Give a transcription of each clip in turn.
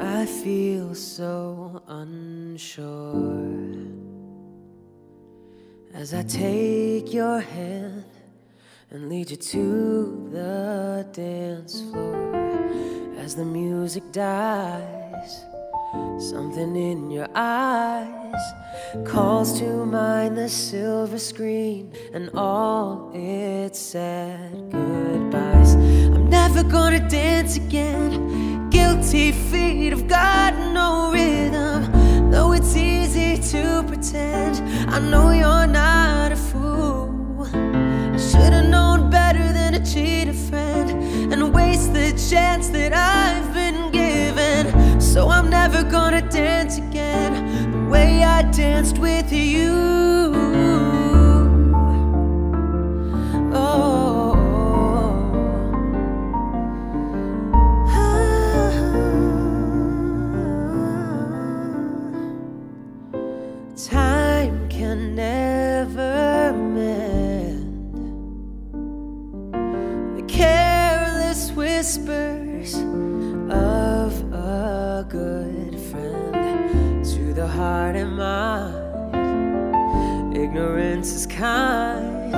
I feel so unsure as I take your hand and lead you to the dance floor as the music dies. Something in your eyes calls to mind the silver screen and all its sad goodbyes. I'm never gonna dance again. Guilty feet have got no rhythm, though it's easy to pretend. I know you're not a fool. I should've known better than to cheat a friend and waste the chance that I've been given. So I'm never gonna dance again the way I danced with you. Time can never mend the careless whispers of a good friend to the heart and mind. Ignorance is kind.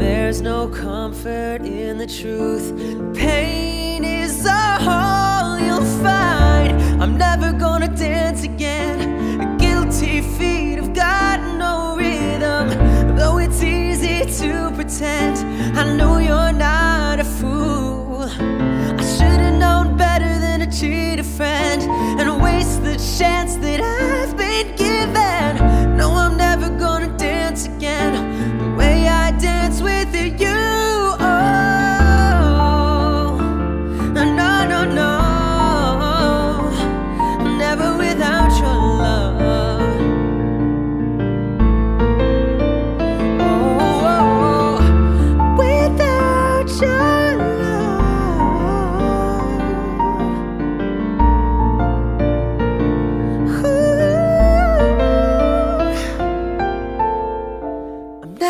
There's no comfort in the truth. Pain is all you'll find. I'm never gonna dance again. Guilty feet pretend, I know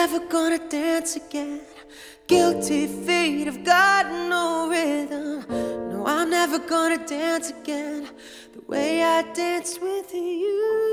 never gonna dance again. Guilty feet have got no rhythm. No, I'm never gonna dance again the way I danced with you.